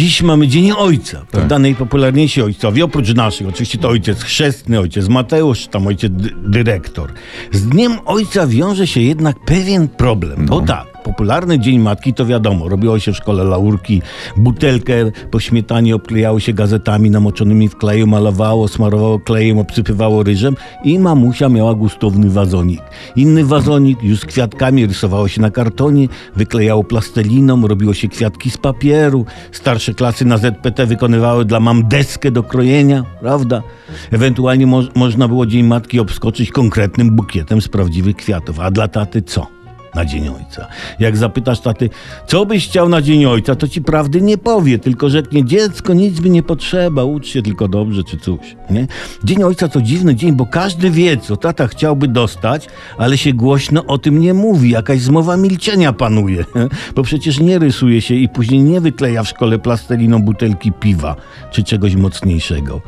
Dziś mamy Dzień Ojca, Tak. prawda? Najpopularniejsi ojcowie, oprócz naszych, oczywiście to ojciec chrzestny, ojciec Mateusz, tam ojciec dy- dyrektor. Z Dniem Ojca wiąże się jednak pewien problem. Bo tak, popularny Dzień Matki to wiadomo, robiło się w szkole laurki, butelkę po śmietanie obklejało się gazetami namoczonymi w kleju, malowało, smarowało klejem, obsypywało ryżem i mamusia miała gustowny wazonik. Inny wazonik już z kwiatkami rysowało się na kartonie, wyklejało plasteliną, robiło się kwiatki z papieru. Starsze klasy na ZPT wykonywały dla mam deskę do krojenia, prawda? Ewentualnie mo- można było Dzień Matki obskoczyć konkretnym bukietem z prawdziwych kwiatów. A dla taty co? Na Dzień Ojca. Jak zapytasz taty, co byś chciał na Dzień Ojca, to ci prawdy nie powie, tylko rzeknie, dziecko, nic mi nie potrzeba, ucz się tylko dobrze, czy coś. Nie? Dzień Ojca to dziwny dzień, bo każdy wie, co tata chciałby dostać, ale się głośno o tym nie mówi, jakaś zmowa milczenia panuje, bo przecież nie rysuje się i później nie wykleja w szkole plastelino butelki piwa, czy czegoś mocniejszego.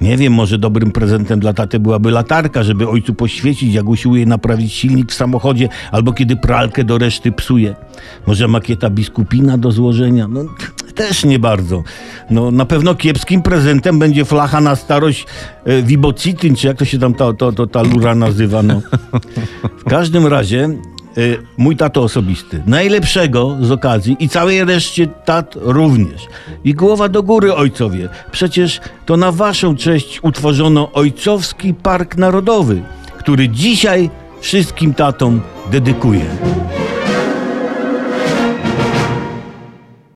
Nie wiem, może dobrym prezentem dla taty byłaby latarka, żeby ojcu poświecić, jak usiłuje naprawić silnik w samochodzie, albo kiedy pralkę do reszty psuje. Może makieta biskupina do złożenia? No też nie bardzo. No na pewno kiepskim prezentem będzie flacha na starość e, Wibocityn, czy jak to się tam ta, to, to, ta lura nazywa, no. W każdym razie e, mój tato osobisty. Najlepszego z okazji i całej reszcie tat również. I głowa do góry, ojcowie. Przecież to na waszą cześć utworzono Ojcowski Park Narodowy, który dzisiaj wszystkim tatom dedykuję.